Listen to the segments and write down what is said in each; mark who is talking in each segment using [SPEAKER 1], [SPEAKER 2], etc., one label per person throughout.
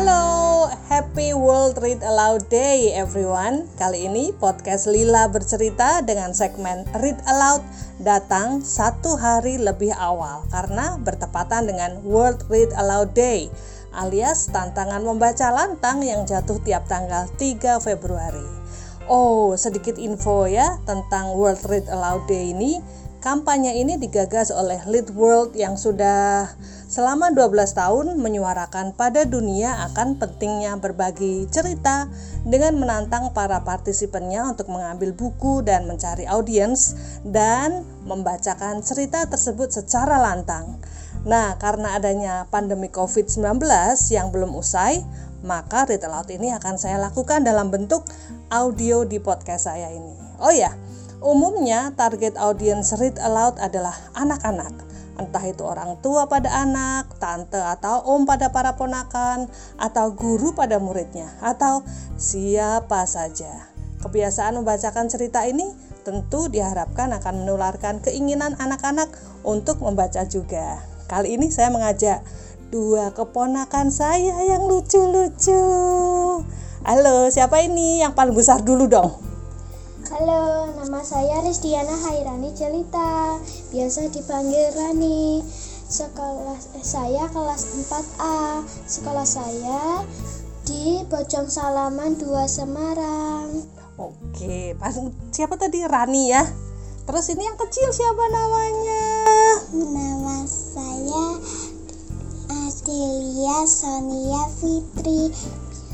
[SPEAKER 1] Halo, Happy World Read Aloud Day everyone. Kali ini podcast Lila bercerita dengan segmen Read Aloud datang satu hari lebih awal karena bertepatan dengan World Read Aloud Day alias tantangan membaca lantang yang jatuh tiap tanggal 3 Februari. Oh, sedikit info ya tentang World Read Aloud Day ini Kampanye ini digagas oleh Lead World yang sudah selama 12 tahun menyuarakan pada dunia akan pentingnya berbagi cerita dengan menantang para partisipannya untuk mengambil buku dan mencari audiens dan membacakan cerita tersebut secara lantang. Nah, karena adanya pandemi COVID-19 yang belum usai, maka Read Aloud ini akan saya lakukan dalam bentuk audio di podcast saya ini. Oh ya, Umumnya target audiens read aloud adalah anak-anak, entah itu orang tua pada anak, tante atau om pada para ponakan, atau guru pada muridnya, atau siapa saja. Kebiasaan membacakan cerita ini tentu diharapkan akan menularkan keinginan anak-anak untuk membaca juga. Kali ini saya mengajak dua keponakan saya yang lucu-lucu. Halo, siapa ini? Yang paling besar dulu dong.
[SPEAKER 2] Halo, nama saya Rizdiana Hairani Celita, biasa dipanggil Rani. Sekolah eh, saya kelas 4A. Sekolah saya di Bojong Salaman 2 Semarang.
[SPEAKER 1] Oke, pas siapa tadi Rani ya? Terus ini yang kecil siapa namanya?
[SPEAKER 2] Nama saya Adelia Sonia Fitri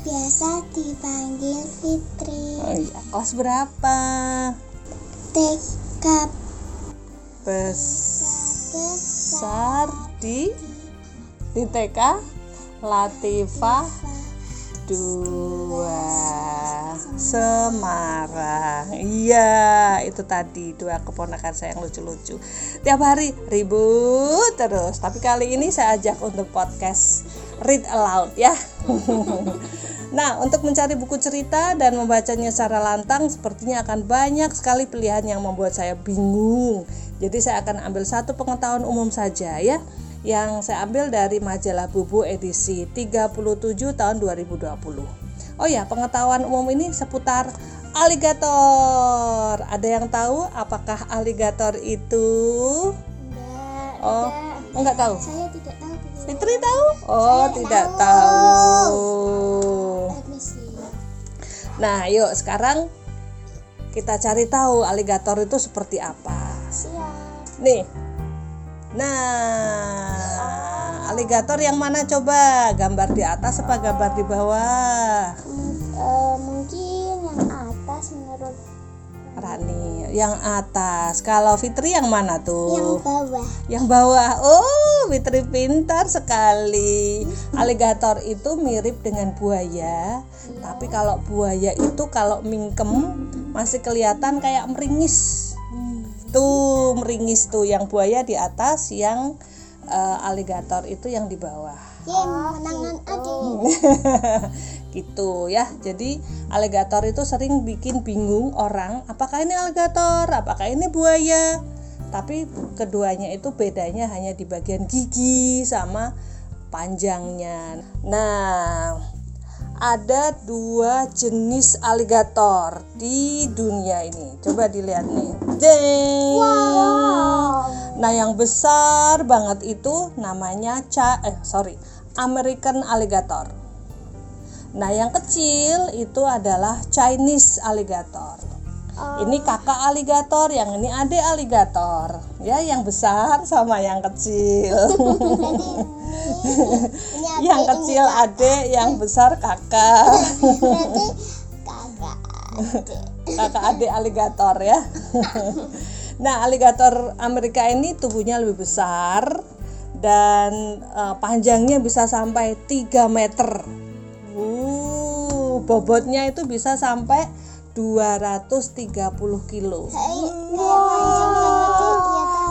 [SPEAKER 2] biasa dipanggil Fitri.
[SPEAKER 1] Oh iya, kelas berapa?
[SPEAKER 2] TK
[SPEAKER 1] besar di di TK Latifah dua Semarang iya itu tadi dua keponakan saya yang lucu-lucu tiap hari ribut terus tapi kali ini saya ajak untuk podcast read aloud ya Nah, untuk mencari buku cerita dan membacanya secara lantang sepertinya akan banyak sekali pilihan yang membuat saya bingung. Jadi saya akan ambil satu pengetahuan umum saja ya yang saya ambil dari majalah Bubu edisi 37 tahun 2020. Oh ya, pengetahuan umum ini seputar aligator. Ada yang tahu apakah aligator itu?
[SPEAKER 2] Enggak.
[SPEAKER 1] Oh, enggak tahu.
[SPEAKER 2] Saya tidak tahu.
[SPEAKER 1] Fitri tahu? Oh,
[SPEAKER 2] Saya
[SPEAKER 1] tidak
[SPEAKER 2] tahu.
[SPEAKER 1] tahu. Nah, yuk sekarang kita cari tahu aligator itu seperti apa.
[SPEAKER 2] Siap.
[SPEAKER 1] Nih. Nah, aligator yang mana coba? Gambar di atas apa gambar di bawah?
[SPEAKER 2] Eh, mungkin yang atas menurut
[SPEAKER 1] Rani, yang atas. Kalau Fitri yang mana
[SPEAKER 2] yang
[SPEAKER 1] tuh?
[SPEAKER 2] bawah.
[SPEAKER 1] Yang bawah. Oh, Fitri pintar sekali. Aligator itu mirip dengan buaya, tapi kalau buaya itu kalau mingkem masih kelihatan kayak meringis. Tuh, meringis tuh yang buaya di atas, yang eh, aligator itu yang di bawah.
[SPEAKER 2] Game menangan adik.
[SPEAKER 1] gitu ya. Jadi aligator itu sering bikin bingung orang, apakah ini aligator, apakah ini buaya. Tapi keduanya itu bedanya hanya di bagian gigi sama panjangnya. Nah, ada dua jenis aligator di dunia ini. Coba dilihat nih. Deng. Nah, yang besar banget itu namanya ca eh sorry, American alligator. Nah, yang kecil itu adalah Chinese alligator. Ini kakak aligator, yang ini adik aligator. Ya, yang besar sama yang kecil.
[SPEAKER 2] Ini adik,
[SPEAKER 1] yang kecil adik, yang besar kakak.
[SPEAKER 2] berarti kakak adik.
[SPEAKER 1] kakak adik aligator ya. nah, aligator Amerika ini tubuhnya lebih besar dan eh, panjangnya bisa sampai 3 meter. Uh, bobotnya itu bisa sampai 230 kilo.
[SPEAKER 2] Tahu.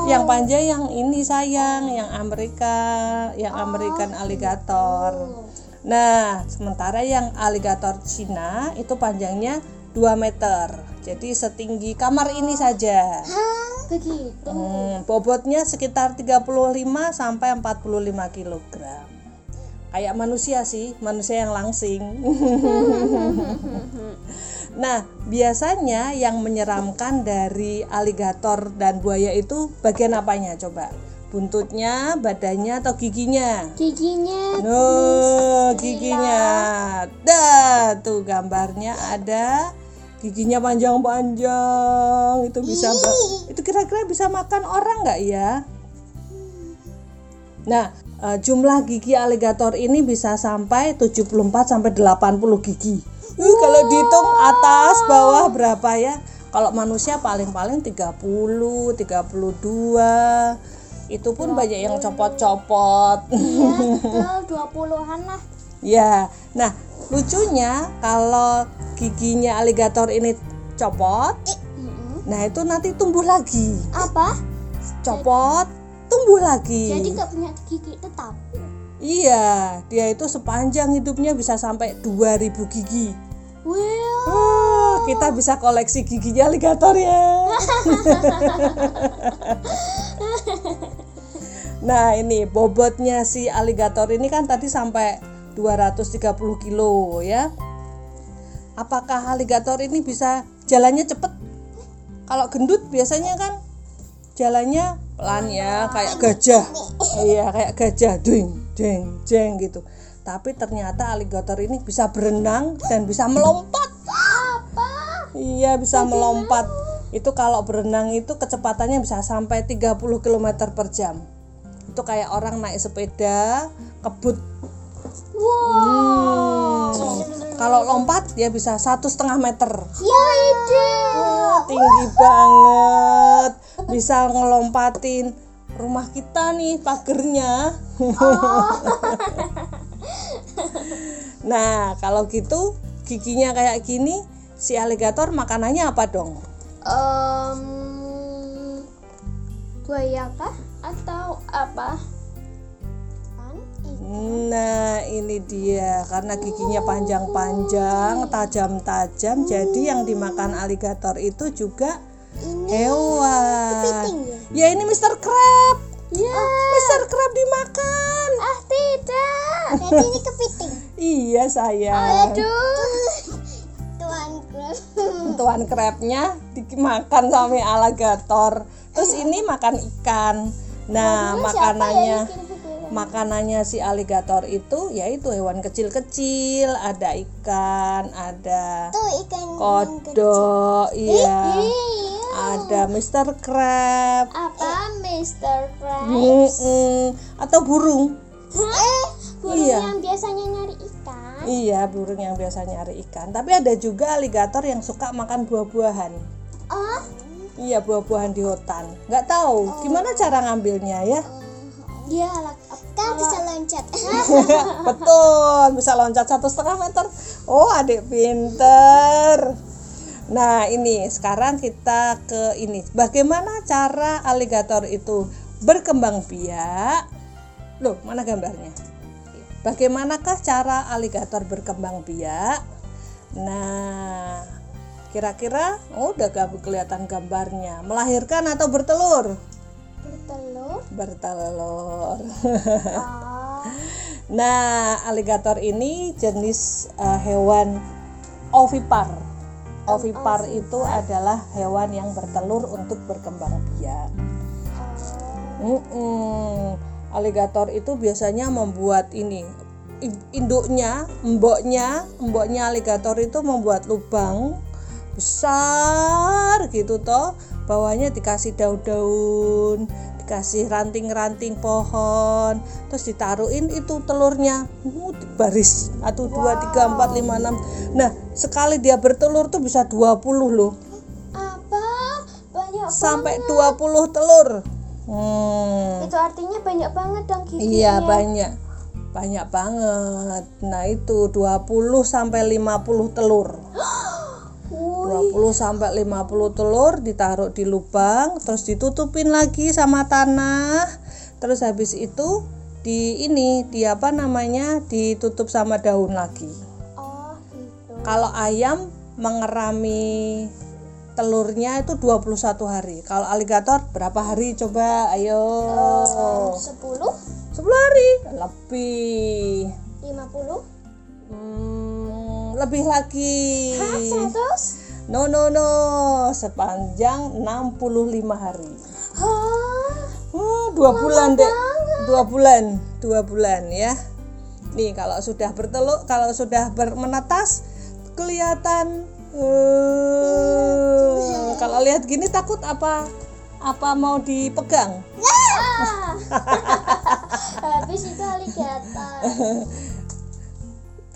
[SPEAKER 1] Yang panjang yang ini sayang, yang Amerika, yang American alligator. Nah, sementara yang aligator Cina itu panjangnya 2 meter. Jadi setinggi kamar ini saja.
[SPEAKER 2] Begitu.
[SPEAKER 1] Hmm, bobotnya sekitar 35 sampai 45 kg. kayak manusia sih manusia yang langsing nah biasanya yang menyeramkan dari aligator dan buaya itu bagian apanya coba buntutnya badannya atau giginya
[SPEAKER 2] Giginya
[SPEAKER 1] No, giginya. Dah, tuh gambarnya ada giginya panjang-panjang. Itu bisa itu kira-kira bisa makan orang nggak ya? Nah, eh, jumlah gigi aligator ini bisa sampai 74 sampai 80 gigi. Uh, kalau dihitung atas bawah berapa ya? Kalau manusia paling-paling 30, 32. Itu pun banyak yang copot-copot.
[SPEAKER 2] ya betul 20-an lah.
[SPEAKER 1] Ya, nah lucunya kalau giginya aligator ini copot, nah itu nanti tumbuh lagi.
[SPEAKER 2] Apa?
[SPEAKER 1] Copot, tumbuh lagi.
[SPEAKER 2] Jadi nggak punya gigi tetap.
[SPEAKER 1] Iya, dia itu sepanjang hidupnya bisa sampai 2000 gigi.
[SPEAKER 2] Wow.
[SPEAKER 1] Oh, kita bisa koleksi giginya aligator ya. nah, ini bobotnya si aligator ini kan tadi sampai 230 kilo ya. Apakah aligator ini bisa jalannya cepet? Kalau gendut biasanya kan jalannya pelan ya, kayak gajah. Iya, kayak gajah, ding, jeng, jeng gitu. Tapi ternyata aligator ini bisa berenang dan bisa melompat.
[SPEAKER 2] Apa?
[SPEAKER 1] Iya bisa melompat. Itu kalau berenang itu kecepatannya bisa sampai 30 km per jam. Itu kayak orang naik sepeda kebut.
[SPEAKER 2] Wow.
[SPEAKER 1] Hmm. Kalau lompat dia bisa satu setengah meter.
[SPEAKER 2] Ya ide.
[SPEAKER 1] Wah, tinggi banget. Bisa ngelompatin rumah kita nih pagernya. nah kalau gitu giginya kayak gini si aligator makanannya apa dong?
[SPEAKER 2] Em, buaya kah atau apa?
[SPEAKER 1] Nah, ini dia karena giginya panjang-panjang, tajam-tajam, jadi yang dimakan aligator itu juga hewan.
[SPEAKER 2] Kepiting
[SPEAKER 1] Ya
[SPEAKER 2] ya?
[SPEAKER 1] ini Mr. Crab.
[SPEAKER 2] Ya.
[SPEAKER 1] Mr. Crab dimakan.
[SPEAKER 2] Ah tidak. Jadi ini kepiting.
[SPEAKER 1] Iya sayang.
[SPEAKER 2] Aduh. Tuan Crab.
[SPEAKER 1] Tuan crabnya dimakan sama alligator. Terus ini makan ikan. Nah, makanannya makanannya si aligator itu yaitu hewan kecil-kecil, ada ikan, ada
[SPEAKER 2] Tuh ikan
[SPEAKER 1] kodok, iya.
[SPEAKER 2] Iya.
[SPEAKER 1] Ada Mr. Crab.
[SPEAKER 2] Apa Mr. Crab?
[SPEAKER 1] Mm-mm. Atau burung.
[SPEAKER 2] Eh, burung
[SPEAKER 1] Iya.
[SPEAKER 2] yang biasanya nyari ikan.
[SPEAKER 1] Iya, burung yang biasa nyari ikan. Tapi ada juga aligator yang suka makan buah-buahan.
[SPEAKER 2] Oh,
[SPEAKER 1] Iya, buah-buahan di hutan. Nggak tahu gimana cara ngambilnya ya.
[SPEAKER 2] dia alat kan bisa loncat.
[SPEAKER 1] Betul, bisa loncat satu setengah meter. Oh, adik pinter. Nah, ini sekarang kita ke ini. Bagaimana cara aligator itu berkembang biak? Loh, mana gambarnya? Bagaimanakah cara aligator berkembang biak? Nah, kira-kira oh udah gak kelihatan gambarnya. Melahirkan atau bertelur?
[SPEAKER 2] Bertelur.
[SPEAKER 1] Bertelur.
[SPEAKER 2] Oh.
[SPEAKER 1] Nah, aligator ini jenis eh, hewan ovipar. Ovipar itu adalah hewan yang bertelur untuk berkembang biak. Mm-mm. Aligator itu biasanya membuat ini induknya, emboknya, emboknya aligator itu membuat lubang besar gitu toh. Bawahnya dikasih daun-daun, dikasih ranting-ranting pohon, terus ditaruhin itu telurnya uh, baris satu dua tiga empat lima enam. Nah sekali dia bertelur tuh bisa 20 loh,
[SPEAKER 2] Apa? Banyak
[SPEAKER 1] sampai
[SPEAKER 2] banget.
[SPEAKER 1] 20 telur. Hmm.
[SPEAKER 2] Itu artinya banyak banget dong giginya.
[SPEAKER 1] Iya banyak banyak banget. Nah itu 20 sampai 50 telur.
[SPEAKER 2] Wih,
[SPEAKER 1] 20 sampai 50 telur ditaruh di lubang terus ditutupin lagi sama tanah. Terus habis itu di ini di apa namanya ditutup sama daun lagi.
[SPEAKER 2] Oh, gitu.
[SPEAKER 1] Kalau ayam mengerami telurnya itu 21 hari. Kalau aligator berapa hari coba? Ayo.
[SPEAKER 2] Sepuluh?
[SPEAKER 1] 10 hari lebih
[SPEAKER 2] 50
[SPEAKER 1] Hmm, lebih lagi.
[SPEAKER 2] Hah, 100
[SPEAKER 1] No no no, sepanjang 65 hari.
[SPEAKER 2] Hah
[SPEAKER 1] Wah, dua bulan deh. Dua bulan, dua bulan ya. Nih kalau sudah bertelur, kalau sudah ber- menetas kelihatan. Eh, kalau lihat gini takut apa? Apa mau dipegang?
[SPEAKER 2] Habis itu alligator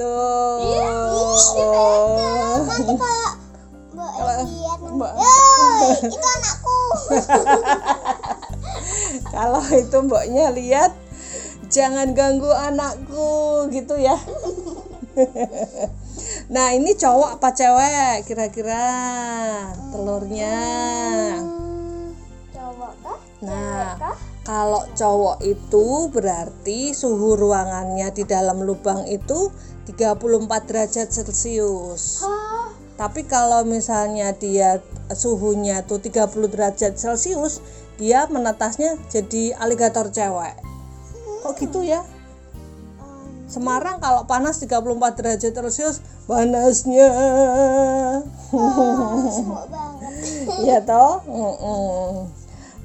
[SPEAKER 1] Tuh.
[SPEAKER 2] Nanti kalau Mbak lihat nanti itu anakku
[SPEAKER 1] Kalau itu mboknya lihat jangan ganggu anakku gitu ya. nah, ini cowok apa cewek kira-kira telurnya?
[SPEAKER 2] Hmm, Cowok kah?
[SPEAKER 1] Nah,
[SPEAKER 2] kah?
[SPEAKER 1] kalau cowok itu berarti suhu ruangannya di dalam lubang itu 34 derajat Celcius. Tapi kalau misalnya dia suhunya tuh 30 derajat Celcius, dia menetasnya jadi aligator cewek. Kok gitu ya? Semarang kalau panas 34 derajat Celcius, panasnya.
[SPEAKER 2] Banget
[SPEAKER 1] Iya toh? Mm-mm.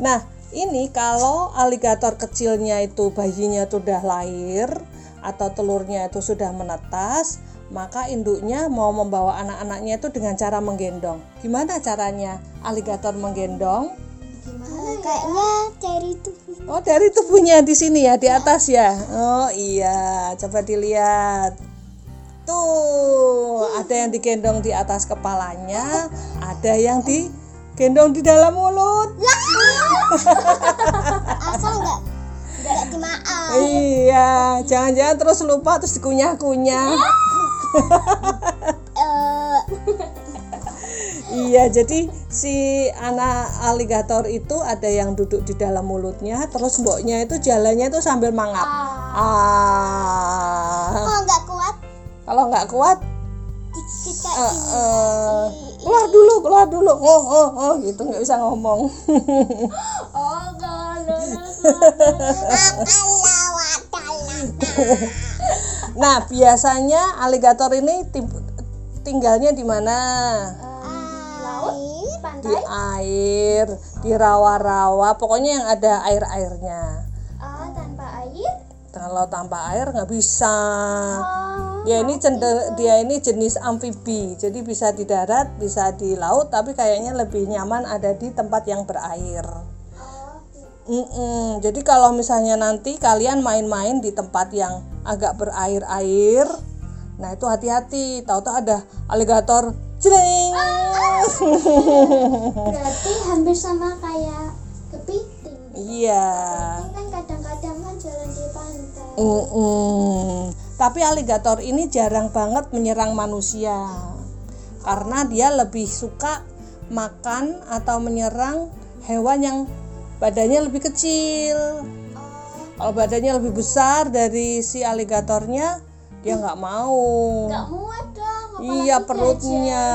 [SPEAKER 1] Nah, ini kalau aligator kecilnya itu bayinya tuh udah lahir atau telurnya itu sudah menetas, maka induknya mau membawa anak-anaknya itu dengan cara menggendong. Gimana caranya aligator menggendong?
[SPEAKER 2] Gimana? Kayaknya cari itu
[SPEAKER 1] Oh, dari tubuhnya di sini ya, di atas ya. Oh, iya. Coba dilihat. Tuh, ada yang digendong di atas kepalanya, ada yang digendong di dalam mulut.
[SPEAKER 2] Asal enggak Enggak dimaaf
[SPEAKER 1] Iya, jangan-jangan terus lupa terus dikunyah-kunyah.
[SPEAKER 2] Eh,
[SPEAKER 1] Iya, jadi si anak aligator itu ada yang duduk di dalam mulutnya, terus mboknya itu jalannya itu sambil mangap.
[SPEAKER 2] ah.
[SPEAKER 1] Ah,
[SPEAKER 2] Kalau enggak kuat
[SPEAKER 1] kalau nggak kuat,
[SPEAKER 2] kayak
[SPEAKER 1] eh,
[SPEAKER 2] gini
[SPEAKER 1] keluar dulu, keluar dulu, oh, oh, oh, gitu nggak bisa ngomong.
[SPEAKER 2] Oh kalau
[SPEAKER 1] nah, biasanya aligator ini tinggalnya di mana?
[SPEAKER 2] Laut
[SPEAKER 1] Di
[SPEAKER 2] Pantai
[SPEAKER 1] air, di rawa-rawa, pokoknya yang ada air-airnya.
[SPEAKER 2] Ah, tanpa air
[SPEAKER 1] Kalau tanpa air nggak bisa.
[SPEAKER 2] Oh,
[SPEAKER 1] Dia ini cender, dia ini jenis amfibi, jadi bisa di darat, bisa di laut, tapi kayaknya lebih nyaman ada di tempat yang berair.
[SPEAKER 2] oh,
[SPEAKER 1] Mm-mm. Jadi kalau misalnya nanti kalian main-main di tempat yang agak berair-air, nah itu hati-hati. Tahu-tahu ada aligator, jreng.
[SPEAKER 2] berarti hampir sama kayak kepiting
[SPEAKER 1] Iya.
[SPEAKER 2] kan kadang-kadang kan jalan di pantai
[SPEAKER 1] Mm-mm. Tapi aligator ini jarang banget menyerang manusia karena dia lebih suka makan atau menyerang hewan yang badannya lebih kecil.
[SPEAKER 2] oh
[SPEAKER 1] Kalau badannya lebih besar dari si aligatornya, dia nggak mau.
[SPEAKER 2] nggak muat
[SPEAKER 1] Iya perutnya.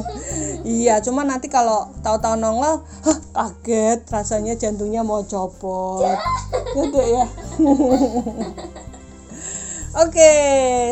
[SPEAKER 1] iya, cuma nanti kalau tahu-tahu nongol, hah, kaget rasanya jantungnya mau copot. Gitu ya. Oke,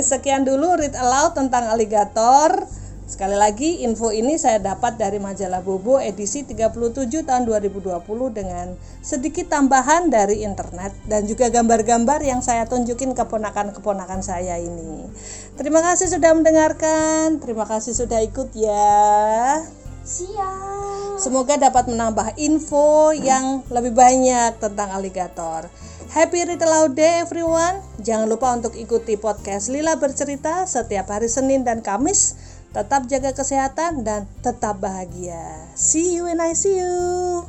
[SPEAKER 1] sekian dulu read aloud tentang aligator. Sekali lagi info ini saya dapat dari majalah Bobo edisi 37 tahun 2020 dengan sedikit tambahan dari internet dan juga gambar-gambar yang saya tunjukin keponakan-keponakan saya ini. Terima kasih sudah mendengarkan, terima kasih sudah ikut ya.
[SPEAKER 2] siap
[SPEAKER 1] Semoga dapat menambah info yang lebih banyak tentang aligator. Happy Read Aloud Day everyone. Jangan lupa untuk ikuti podcast Lila Bercerita setiap hari Senin dan Kamis. Tetap jaga kesehatan dan tetap bahagia. See you when I see you.